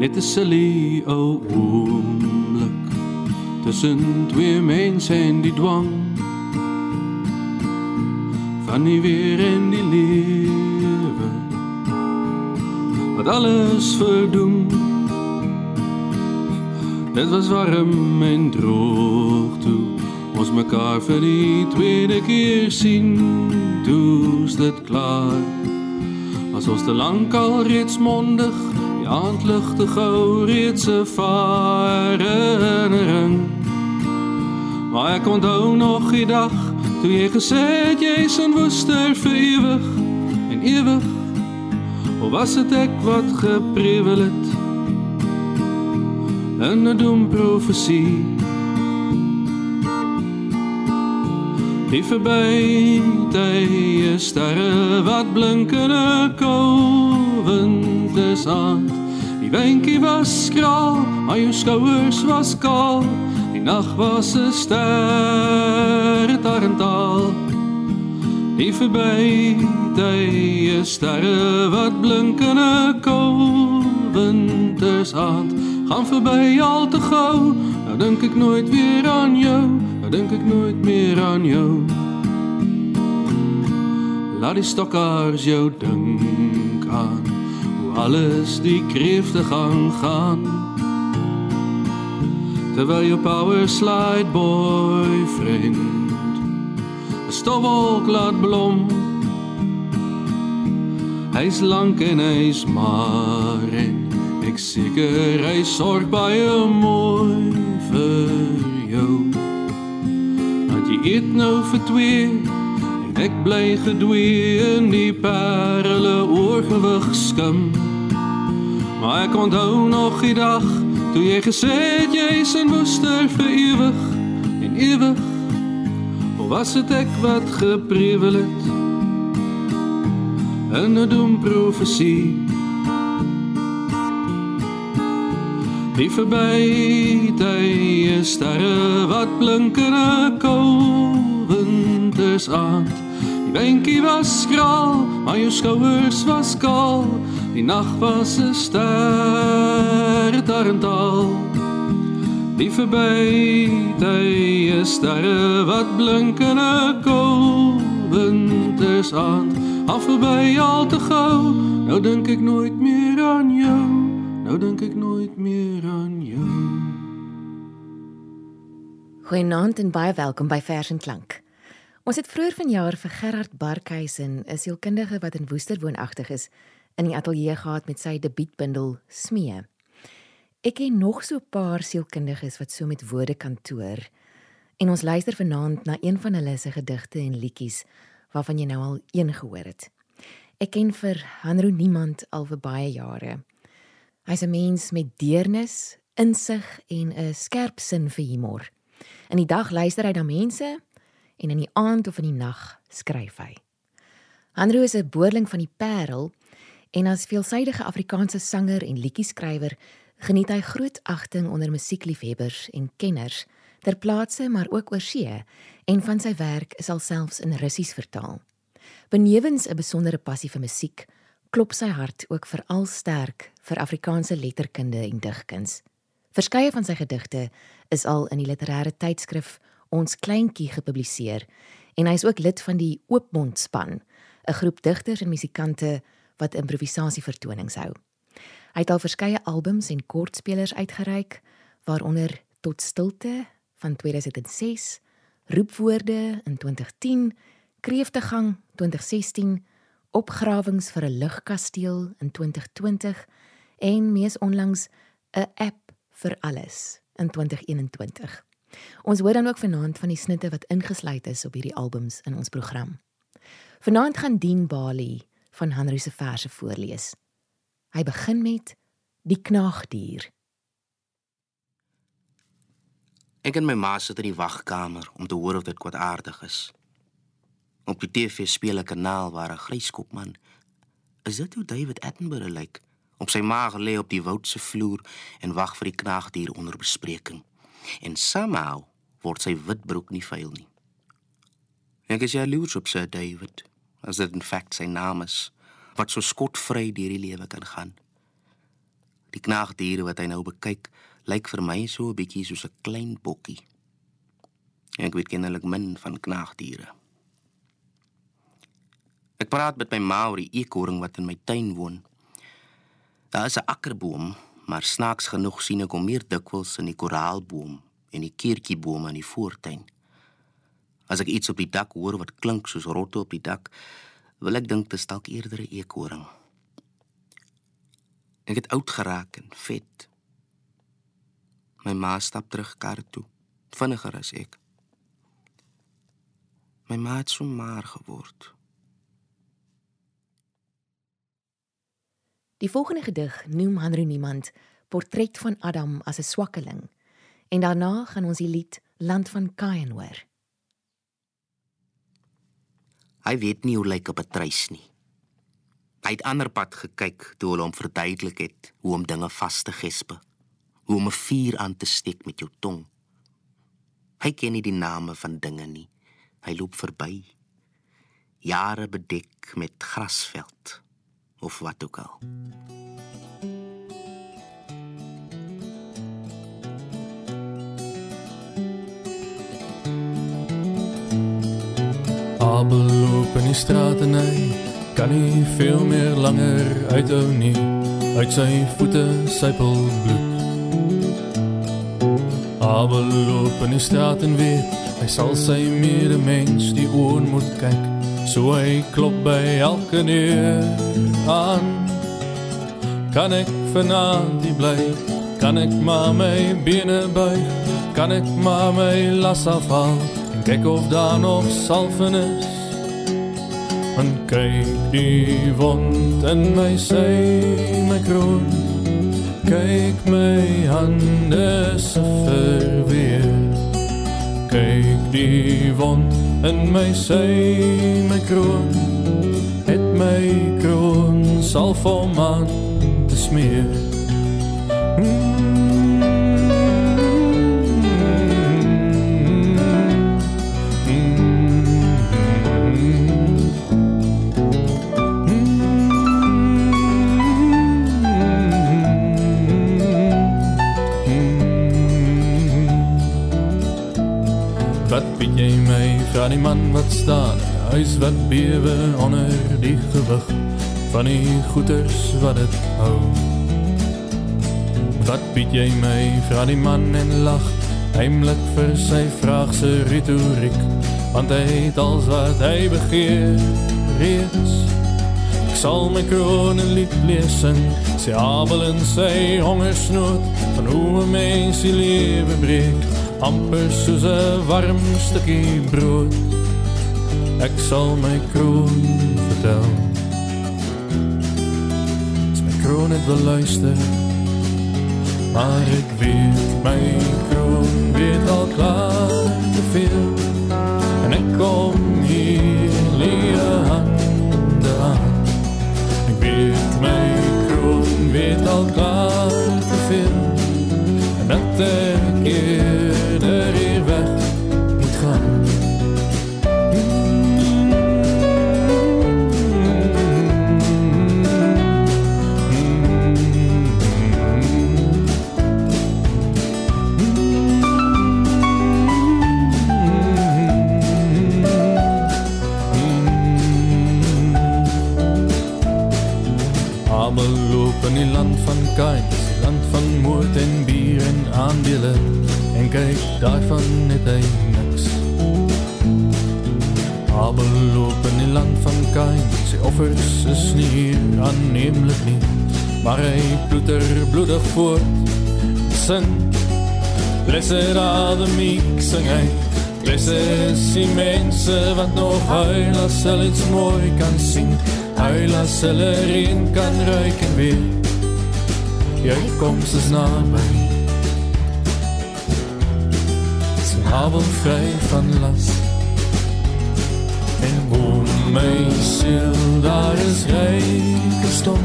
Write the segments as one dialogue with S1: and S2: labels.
S1: Net 'n silly ou oomblik tussen twee mense en die dwang van die weer en die lewe. Wat alles verdoem dit was warm en droog toe. Ons mekaar vir die tweede keer sien toe's dit klaar. As ons te lank al reeds mondig die aandlig te gou reeds 'n herinnering maar ek onthou nog die dag toe jy gesê het jy's in woester vir ewig en ewig of was dit ek wat geprewel het in 'n dom profesie Die verby tye sterre wat blink in 'n kouwendes aand. Die windjie was skraal, maar jou skouers was kaal. Die nag was 'n ster tarantaal. Die verby tye sterre wat blink in 'n kouwendes aand. Gaan verby al te gou, nou dink ek nooit weer aan jou dink ek nooit meer aan jou. Laat die stokkaars jou dink aan alles die kreefte gaan gaan. Terwyl jou power slide boyfriend 'n stofwolk laat blom. Hy's lank en hy's maar en ek seker hy sorg baie mooi vir jou eet nou vir twee en ek bly gedwee in die perle oorgewig skim. Maar ek onthou nog die dag toe jy gesê het jy's in woester vir ewig en ewig. Of was dit ek wat geprewel het? In 'n dom profesie. Die verby tye sterre wat blink in 'n kouwendes aand. Die windjie was skraal, maar jou skouers was kaal. Die nag was 'n ster tarantaal. Die verby tye sterre wat blink in 'n kouwendes aand. Af verby al te gou, nou dink ek nooit meer aan jou. Nou dink ek nooit meer aan jou.
S2: Goeienaand en baie welkom by Vers en Klank. Ons het vroeër vanjaar vir Gerard Barkhuizen, 'n sielkundige wat in Woester woonagtig is, in die ateljee gehad met sy debuutbundel Smee. Ek ken nog so 'n paar sielkundiges wat so met woorde kan toer. En ons luister vanaand na een van hulle se gedigte en liedjies waarvan jy nou al een gehoor het. Ek ken vir Hanro Niemand al vir baie jare. Hy's 'n mens met deernis, insig en 'n skerp sin vir humor. In die dag luister hy na mense en in die aand of in die nag skryf hy. Hanro is 'n boerling van die Parel en as veelsidige Afrikaanse sanger en liedjieskrywer geniet hy groot agting onder musiekliefhebbers en kenners ter plaatse maar ook oor see en van sy werk is alselfs in Russies vertaal. Benewens 'n besondere passie vir musiek, klop sy hart ook veral sterk vir Afrikaanse letterkunde en digkuns. Verskeie van sy gedigte is al in die literêre tydskrif Ons Kleintjie gepubliseer en hy is ook lid van die Oopmond span, 'n groep digters en musikante wat improvisasievertonings hou. Hy het al verskeie albums en kortspelers uitgereik, waaronder Tot stilte van 2006, Roepwoorde in 2010, Kreeftegang 2016, Opgrawings vir 'n lugkasteel in 2020 en mees onlangs 'n app vir alles in 2021. Ons hoor dan ook vanaand van die snitte wat ingesluit is op hierdie albums in ons program. Vanaand gaan Dien Bali van Henry se verse voorlees. Hy begin met Die knaagdier.
S3: Ek en my ma sit in die wagkamer om te hoor of dit kwaadaardig is. Op die TV speel 'n kanaal waar 'n gryskop man is dit hoe David Attenborough lyk op sy maag lê op die woudse vloer en wag vir die knaagdier onder bespreking. En somehow word sy wit broek nie vuil nie. Ek is jaloers op Sir David, as dit in feite sy naam is, wat so skotvry deur die lewe kan gaan. Die knaagdiere wat hy nou bekyk, lyk vir my so 'n bietjie soos 'n klein bokkie. Ek weet kennelik min van knaagdiere. Ek praat met my ma oor die eekhoring wat in my tuin woon. Daar is 'n akkerboom, maar snaaks genoeg sien ek hom meer dikwels in die koraalboom en die keertjieboom in die voortuin. As ek iets op die dak hoor wat klink soos rotte op die dak, wil ek dink dit is dalk eerder 'n eekhoring. Ek het oud geraak en vet. My ma stap terug kar toe, vinniger as ek. My ma het so maar geword.
S2: Die volgende gedig noem Henry Niemand Portret van Adam as 'n swakkeling en daarna gaan ons die lied Land van Kain hoor.
S3: Hy weet nie hoe lyk op 'n treis nie. Hy het ander pad gekyk toe hulle hom verduidelik het hoe om dinge vas te gespe, hoe om 'n vuur aan te steek met jou tong. Hy ken nie die name van dinge nie. Hy loop verby. Jare bedek met grasveld of wat ook al.
S1: Abel loop in die straat en hy kan nie veel meer langer uithou nie. Uit sy voete sypel bloed. Abel loop in die straat en weet hy sal sy medemens die oor moet kyk so hy klop by elke deur aan kan ek vanaand die bly kan ek maar my bene buig? Kan ek maar my las afhaal? En kyk of daar nog salven is. En kyk die wond in my sy my kroon. Kyk my hande se verweer Kyk die wond in my sy my kroon Het my kroon sal vir man te smeer van die man wat staan in 'n huis wat bewe onder die gewig van die goeders wat dit hou. Wat weet jy my van die man en lag heimlik vir sy vraag se retoriek want hy het als wat hy begeer reeds. Ek sal my kroon en lied lees en sy abel en sy hongersnood van hoe 'n mens die lewe breek amper soos 'n warm stukkie brood. Ek sal my kroon vertel. As my kroon het wil luister, maar ek weet my kroon weet al klaar te veel. En ek kom hier leë hande aan. Ek weet my kroon weet al klaar te veel. En dat ek die land van moord en bier en aandele. En kyk, daarvan het hy niks. Abel loop in die land van Kain, sy offers is nie hier aanneemlik nie. Maar hy ploeter bloedig voort, sing. Blessed are the meek, sing hy. Blessed is die mense wat nog huil as hulle iets mooi kan sien. Huil as hulle reën kan ruik en weer. Jy koms is naby. Sy hawel vry van las. En woon my siel, daar is ryke stof.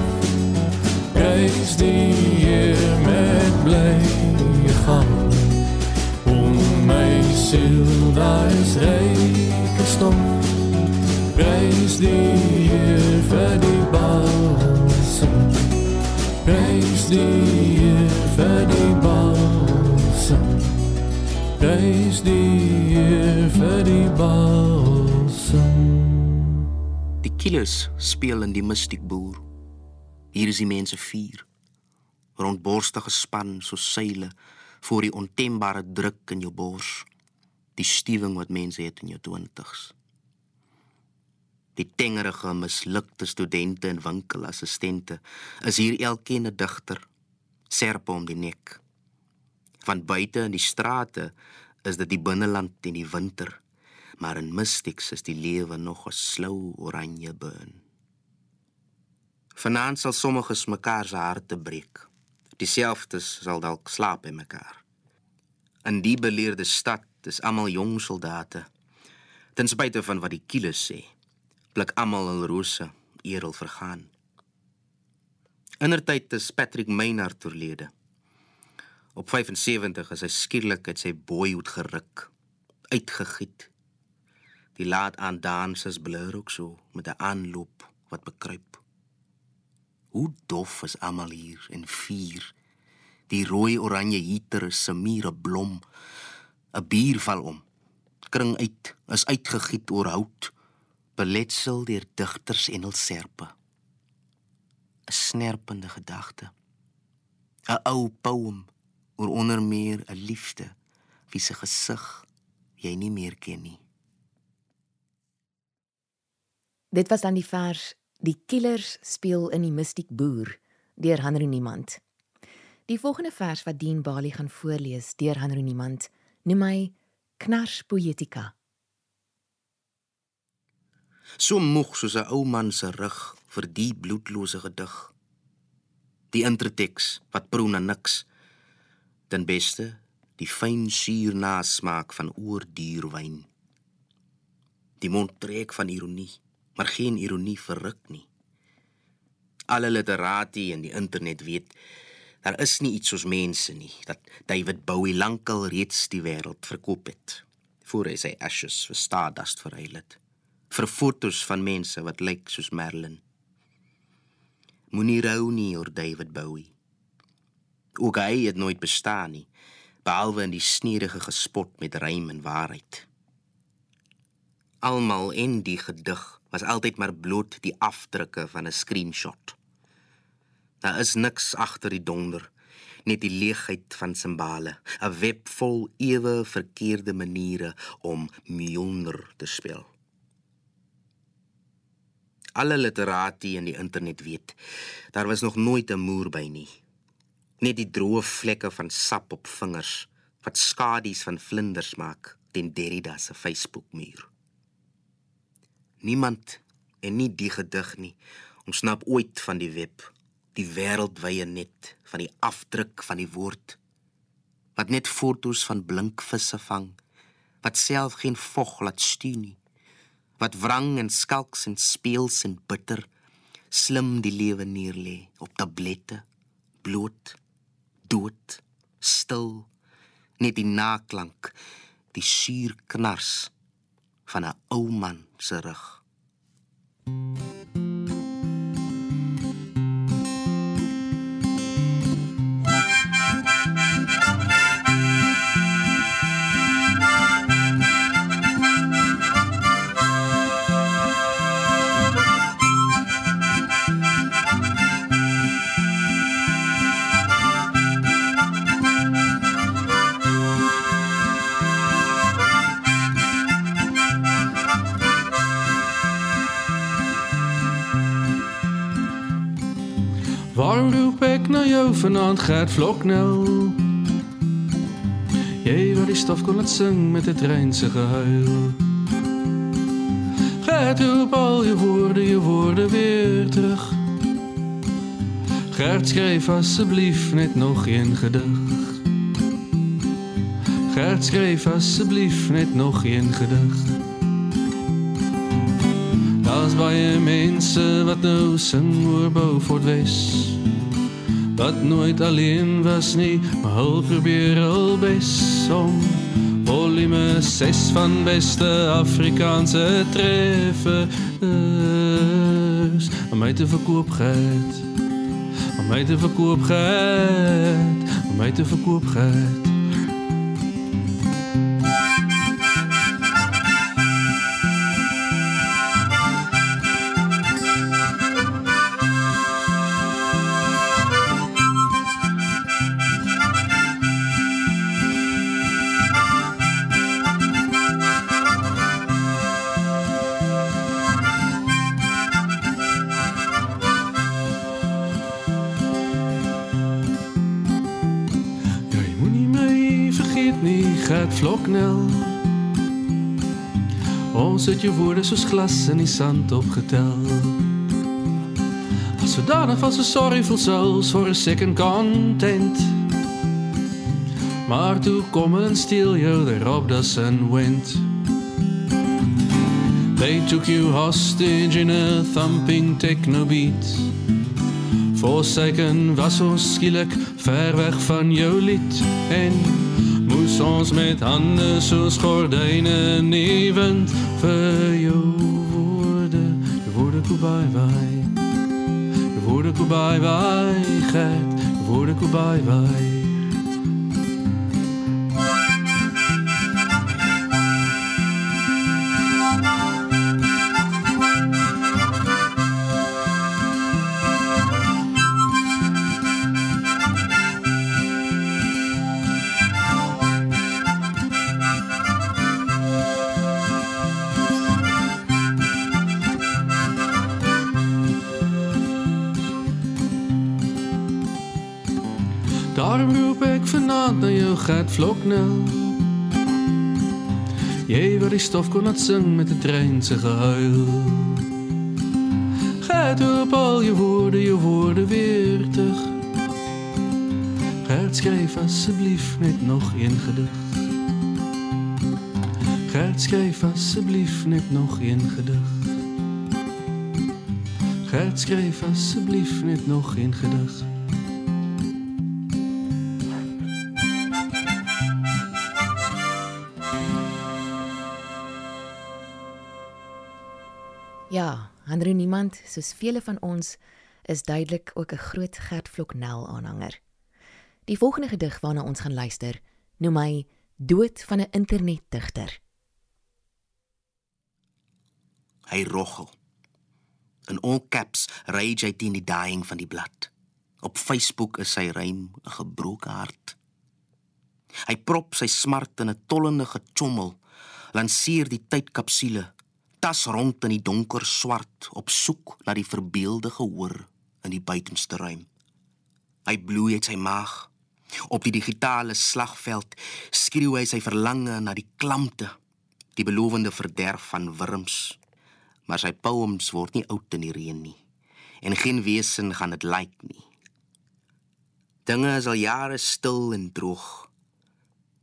S1: Prys die Heer met blye gaan. Woon my siel, daar is ryke stof. Prys die balsam.
S3: Die killers speel in die mystiek boer. Hier is die mense vier. Rondborstige span so seile voor die ontembare druk in jou bors. Die stuwing wat mense het in jou 20's. Die tengerige mislukte studente en winkelassistente is hier elkeen 'n digter, serpe om die nek. Van buite in die strate is dit die binneland in die winter, maar in mystics is die lewe nog 'n slou oranje burn. Vanaand sal sommiges mekaar se harte breek. Dieselfdes sal dalk slaap in mekaar. In die beleerde stad is almal jong soldate. Ten spyte van wat die kieles sê blik almal hul rose eerel vergaan. Indertyd is Patrick Maynard oorlede. Op 75 is hy skielik uit sy boyhood geruk, uitgegiet. Die laat aan dansers blur ook so met 'n aanloop wat bekruip. Hoe dof is almal hier in vuur. Die rooi oranje heater is se mure blom. 'n Bier val om. Kring uit, is uitgegiet oor hout beletsel deur digters en hul serpe. 'n Snerpende gedagte. 'n Ou poem oor onder meer 'n liefde wie se gesig jy nie meer ken nie.
S2: Dit was dan die vers Die killers speel in die mystiek boer deur Hanro Niemand. Die volgende vers wat Dean Bali gaan voorlees deur Hanro Niemand, noem hy Knars Poetika
S3: so moeg soos 'n ou man se rug vir die bloedlose gedig. Die interteks wat proe na niks. Den beste, die fyn suur nasmaak van oorduurwyn. Die mond trek van ironie, maar geen ironie verruk nie. Alle literati in die internet weet daar is nie iets soos mense nie dat David Bowie lankal reeds die wêreld verkoop het voor hy sy ashes vir stardust verruil het vir fotos van mense wat lyk soos Merlin. Moenie rou nie oor David Bowie. Ook hy het nooit bestaan nie, behalwe in die sneerige gespot met rym en waarheid. Almal in die gedig was altyd maar bloot die afdrukke van 'n screenshot. Daar is niks agter die donder, net die leegheid van simbole, 'n web vol ewe verkeerde maniere om Mjolnir te speel alle literatie in die internet weet. Daar was nog nooit 'n moer by nie. Net die droë vlekke van sap op vingers wat skadu's van vlinders maak teen Derrida se Facebook-muur. Niemand en nie die gedig nie. Ontsnap ooit van die web, die wêreldwye net van die afdruk van die woord wat net fotos van blink visse vang wat self geen vog laat stuur nie wat wrang en skalks en speels en bitter slim die lewe neerlê op tablette bloot dood stil net die naklank die suur knars van 'n ou man se rug
S1: jou vanaand Gert Vlok nou. Jy wat die stof kon laat sing met 'n trein se gehuil. Gert, roep al je woorde, je woorde weer terug. Gert, schrijf alsjeblieft net nog een gedicht. Gert, schrijf alsjeblieft net nog een gedicht. Daar's baie mense wat nou sing oor Beaufort West wat nooit alleen was nie, maar hul probeer al bes om volume 6 van beste Afrikaanse treffe is om my te verkoop gehad om my te verkoop gehad, om my te verkoop gehad. Ons het jou woorde soos glas in die sand opgetel. As sodanig was 'n sorry voel selfs vir 'n second content. Maar toe kom en steel jou the rob doesn't went. They took you hostage in a thumping techno beat. Forsaken was ons skielik ver weg van jou lied en moes ons met hande soos gordyne nevend vir jou woorde, jou woorde kubai vai. Jou woorde kubai vai, gert, jou woorde kubai vai. Daarom roep ek vanaand na jou gat vloknel. Jy wat die stof kon laat sing met 'n trein se gehuil. Gaat op al je woorden, je woorden weer terug. Gert, schrijf alsjeblieft net nog een gedicht. Gert, schrijf alsjeblieft net nog een gedicht. Gert, schrijf alsjeblieft net nog een gedicht.
S2: Andre niemand soos vele van ons is duidelik ook 'n groot Gert Vloknel aanhanger. Die volgende gedig waarna ons gaan luister, noem hy Dood van 'n internetdigter.
S3: Hy roggel. In all caps rage hy teen die dying van die blad. Op Facebook is sy rym 'n gebroke hart. Hy prop sy smart in 'n tollende gechommel, lanseer die tydkapsule, tas rond in die donker swart op soek na die verbeelde gehoor in die buitenste ruim. Hy bloei uit sy maag. Op die digitale slagveld skreeu hy sy verlange na die klamte, die belovende verderf van wurms. Maar sy poems word nie oud in die reën nie en geen wesen gaan dit lyk like nie. Dinge is al jare stil en droog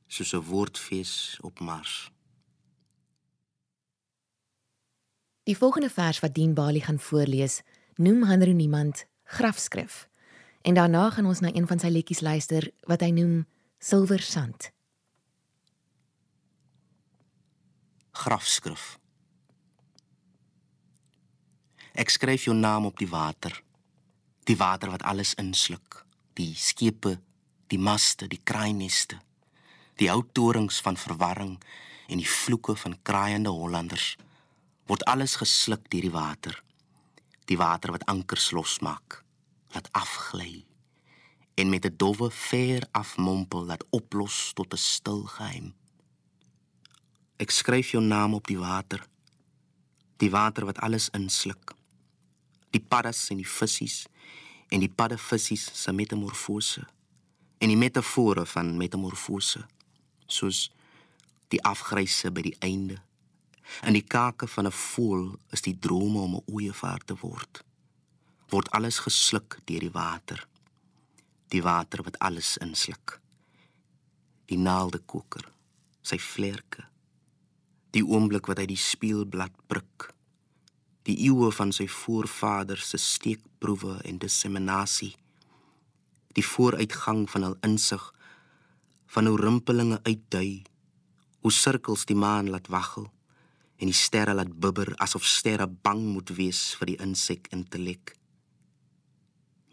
S3: soos 'n woordfees op Mars.
S2: Die volgende vers wat Dien Bali gaan voorlees, noem Hanro niemand grafskrif. En daarna gaan ons na een van sy liedjies luister wat hy noem Silwer Sand.
S3: Grafskrif. Ek skryf jou naam op die water. Die water wat alles insluk, die skepe, die maste, die kraaineste, die ou torings van verwarring en die vloeke van kraaiende Hollanders word alles gesluk deur die water. Die water wat ankers losmaak, laat afgly en met 'n dowwe ver afmompel laat oplos tot 'n stil geheim. Ek skryf jou naam op die water. Die water wat alles insluk. Die paddas en die visse en die paddevissies se metamorfose en die metafore van metamorfose soos die afgryse by die einde. In die kake van 'n voël is die drome om 'n ooievaar te word. Word alles gesluk deur die water. Die water wat alles insluk. Die naaldekoker, sy vlerke. Die oomblik wat hy die speelblad prik. Die eeue van sy voorvaders se steekproewe en disseminasie. Die vooruitgang van hul insig van hoe rimpelinge uitdui, hoe sirkels die maan laat waggel en die sterre laat bibber asof sterre bang moet wees vir die insek intellek.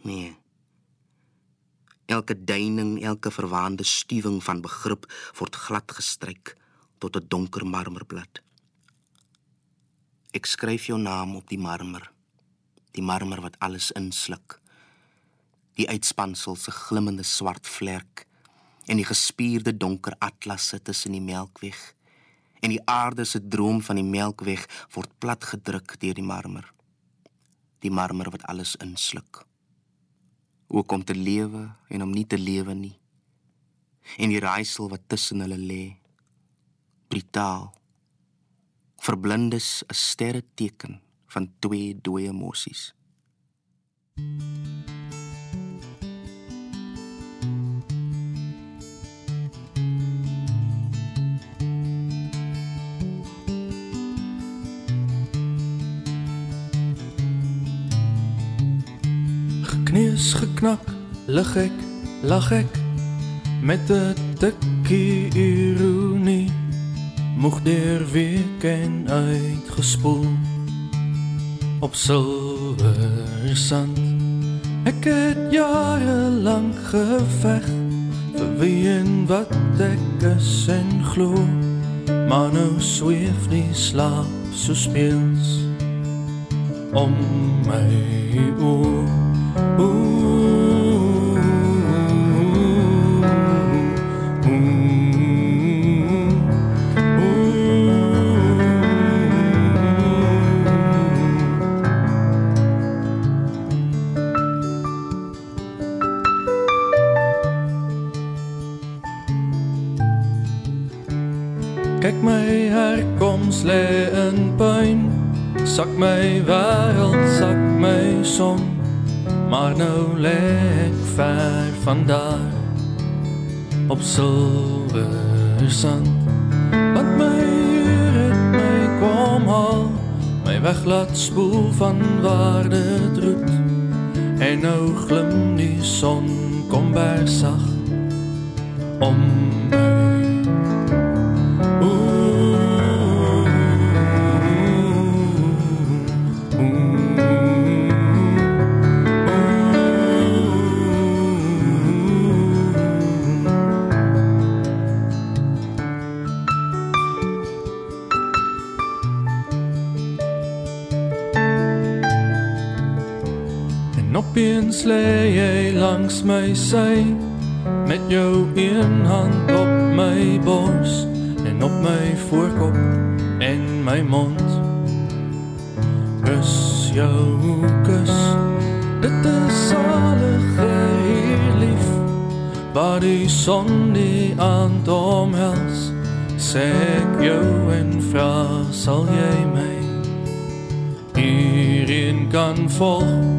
S3: Nee. Elke duining, elke verwaande stuwing van begrip word glad gestryk tot 'n donker marmerblad. Ek skryf jou naam op die marmer. Die marmer wat alles insluk. Die uitspansel se glimmende swart vlek en die gespierde donker atlasse tussen die melkweg en die aarde se droom van die melkweg word plat gedruk deur die marmer. Die marmer wat alles insluk. Ook om te lewe en om nie te lewe nie. En die raaisel wat tussen hulle lê. Brutaal. Verblindes 'n sterre teken van twee dooie emosies.
S1: Kneus geknak, lig ek, lag ek met 'n tikkie ironie. Moeg deur week en uitgespoel op silwer sand. Ek het jare lank geveg vir wie en wat ek is en glo. Maar nou sweef die slaap so speels om my oor. Kyk my herkoms lê in pyn sak my wêreld sak my son maar nou lê ek ver van daar op silwer sand wat my het my kom haal my weg laat spoel van waar dit roet. En nou glim die son kom bersag om opeens lê jy langs my sy met jou een hand op my bors en op my voorkop en my mond. Kus jou kus, dit is saliger hier lief, waar die son die aand omhels. Sê ek jou en vra, sal jy my hierin kan volg?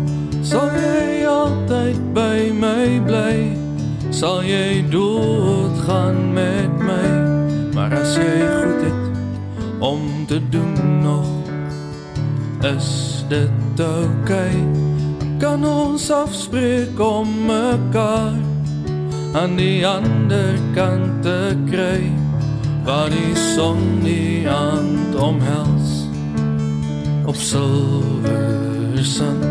S1: Sal jy altyd by my bly? Sal jy doodgaan met my? Maar as jy goed het om te doen nog, is dit. Dan kan ons afspreek om mekaar aan die ander kant te kry, waar die son die aand omhels op silwer sand.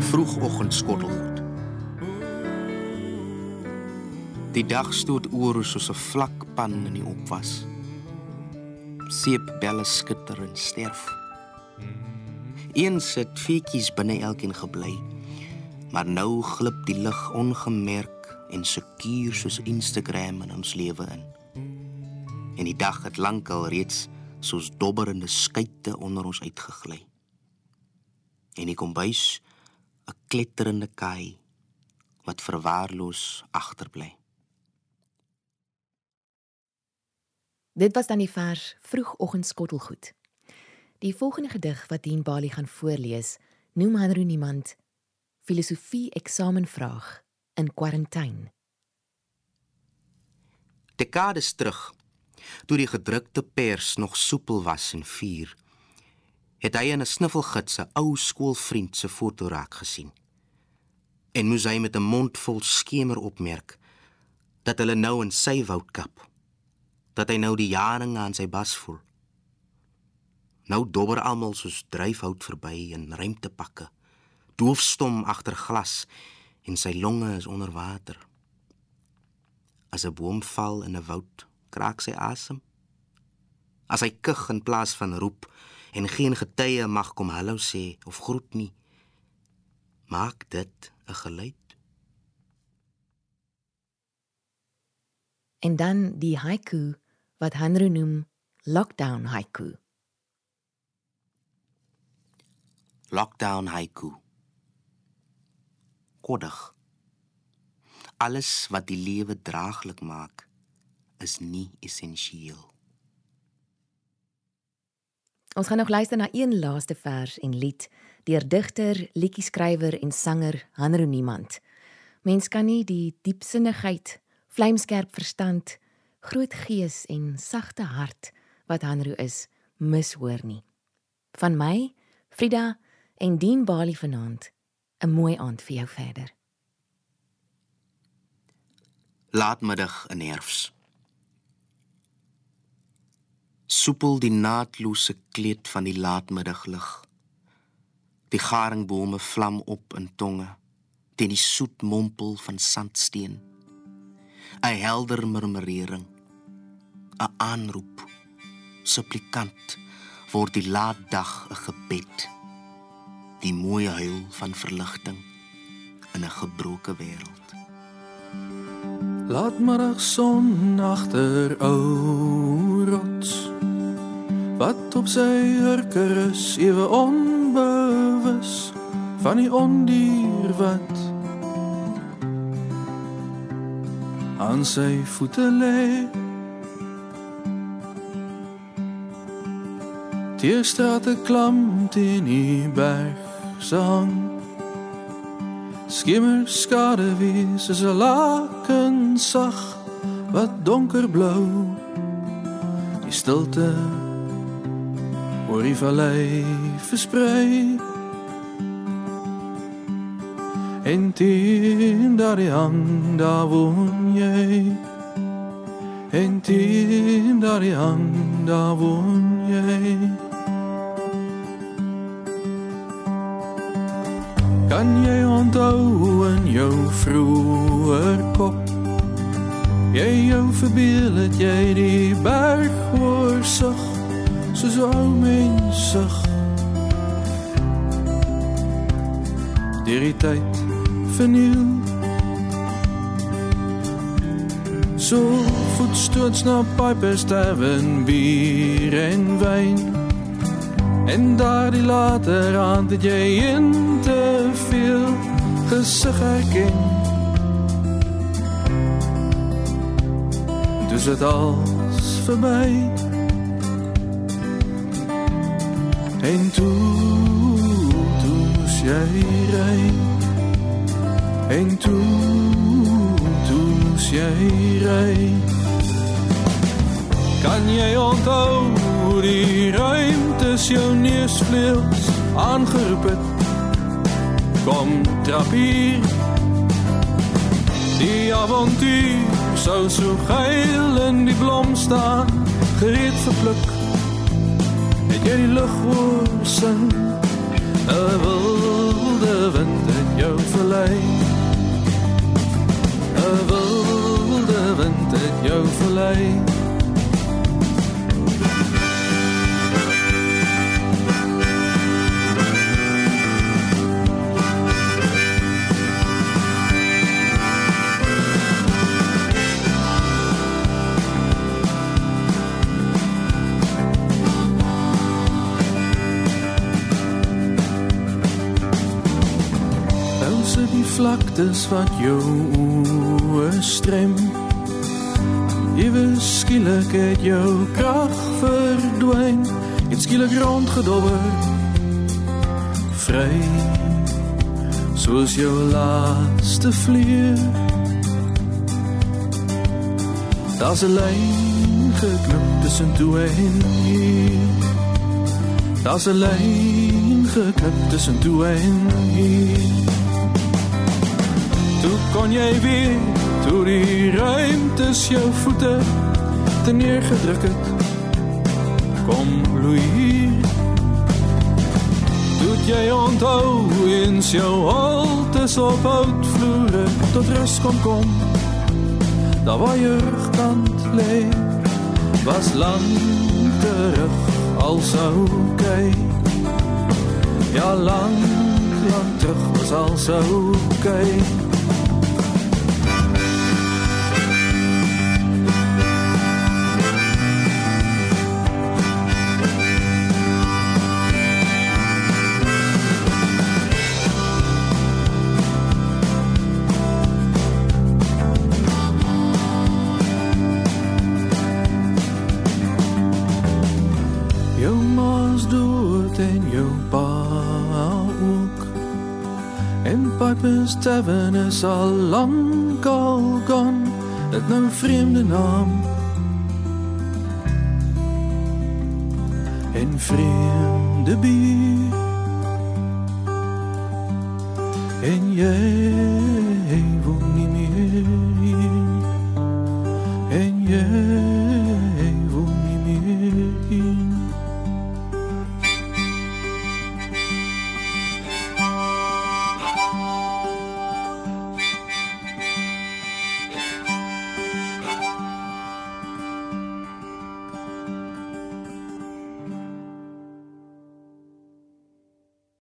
S3: Vroegoggend skottelgoed. Die dag stoot oor soos 'n vlak pan in die opwas. Seepbelle skitter en sterf. Eens het feetjies binne elkeen gebly. Maar nou glip die lig ongemerk en sekuur soos Instagram in ons lewe in. En die dag het lankal reeds soos dobberende skuite onder ons uitgegly. En die kombuis 'n kletterende kai wat verwaarloos agterbly.
S2: Dit was dan die vers Vroegoggend skottelgoed. Die volgende gedig wat Dien Bali gaan voorlees, noem Hanro niemand Filosofie eksamenvraag in kwarantyne.
S3: Dekades terug, toe die gedrukte pers nog soepel was en vuur, het hy in 'n snuffelgids 'n ou skoolvriend se foto raak gesien. En moes hy met 'n mond vol skemer opmerk dat hulle nou in sy woud kap. Dat hy nou die jaring aan sy bas voel. Nou dobber almal soos dryfhout verby in ruimtepakke. Doofstom agter glas en sy longe is onder water. As 'n boom val in 'n woud, kraak sy asem. As hy kug in plaas van roep en geen getuie mag kom hallo sê of groet nie, maak dit 'n geluid.
S2: En dan die haiku wat Hanro noem lockdown haiku.
S3: Lockdown haiku. Koddig. Alles wat die lewe draaglik maak, is nie essensieel.
S2: Ons gaan nog luister na een laaste vers en lied deur digter, liedjie-skrywer en sanger Hanro Niemand. Mens kan nie die diepsinnigheid, vlamskerp verstand, groot gees en sagte hart wat Hanro is, mishoor nie. Van my, Frida en Dean Bali vanaand, 'n mooi aand vir jou verder.
S3: Laatmiddag in herfs. Soepel die naatlose kleed van die laatmiddaglig. Die garingbome vlam op in tonge teen die soet mompel van sandsteen. 'n Helder murmurering. 'n Aanroep. Supplikant word die laat dag 'n gebed. Die mooi huil van verligting in 'n gebroke wêreld.
S1: Laatmiddag son agter ou rots wat op sy hurker is ewe onbewus van die ondier wat aan sy voete lê. Die strate klam teen die berg sang Skimmer skade wie soos 'n laken sag wat donkerblou die stilte oor die vallei versprei. En teen daardie hang daar woon jy. En teen daardie hang daar woon jy. Kan jy onthou in jou vroeër kop Jy jou verbeel het jy die berg hoor sug Soos ou mense Deur die tyd vernieuw So voetstoots na pipers sterven bier en wijn. En daar die later aan dat jy in te veel gesig herken. Dus het als verby En toe, toe moes jy ry En toe, toe moes jy ry Kan jy onthou hoe die ruimtes jou neusvleels aangeroep het? Kom trap hier. Die avontuur sou so geil in die blom staan, gereed vir pluk. Jy die lug hoor sing? 'n Wilde wind het jou verlei. 'n Wilde wind het jou verlei. Vlaktes wat jou oë strem. Ewe skielik het jou krag verdwyn, het skielik rondgedobber. Vry soos jou laaste vlieë. Daar's 'n lyn geknip tussen toe en hier. Daar's 'n lyn geknip tussen toe en hier. Kon jy weer toe die ruimtes jou voete te neergedruk het. Kom bloei hier jy onthou eens jou altes op houtvloere tot rus kom kom? Daar waar jy rugkant lê was lank terug al sou kyk ja lank lank terug was al sou kyk Seven is al lang al gone, het nou 'n vreemde naam. En vreemde bier. En jy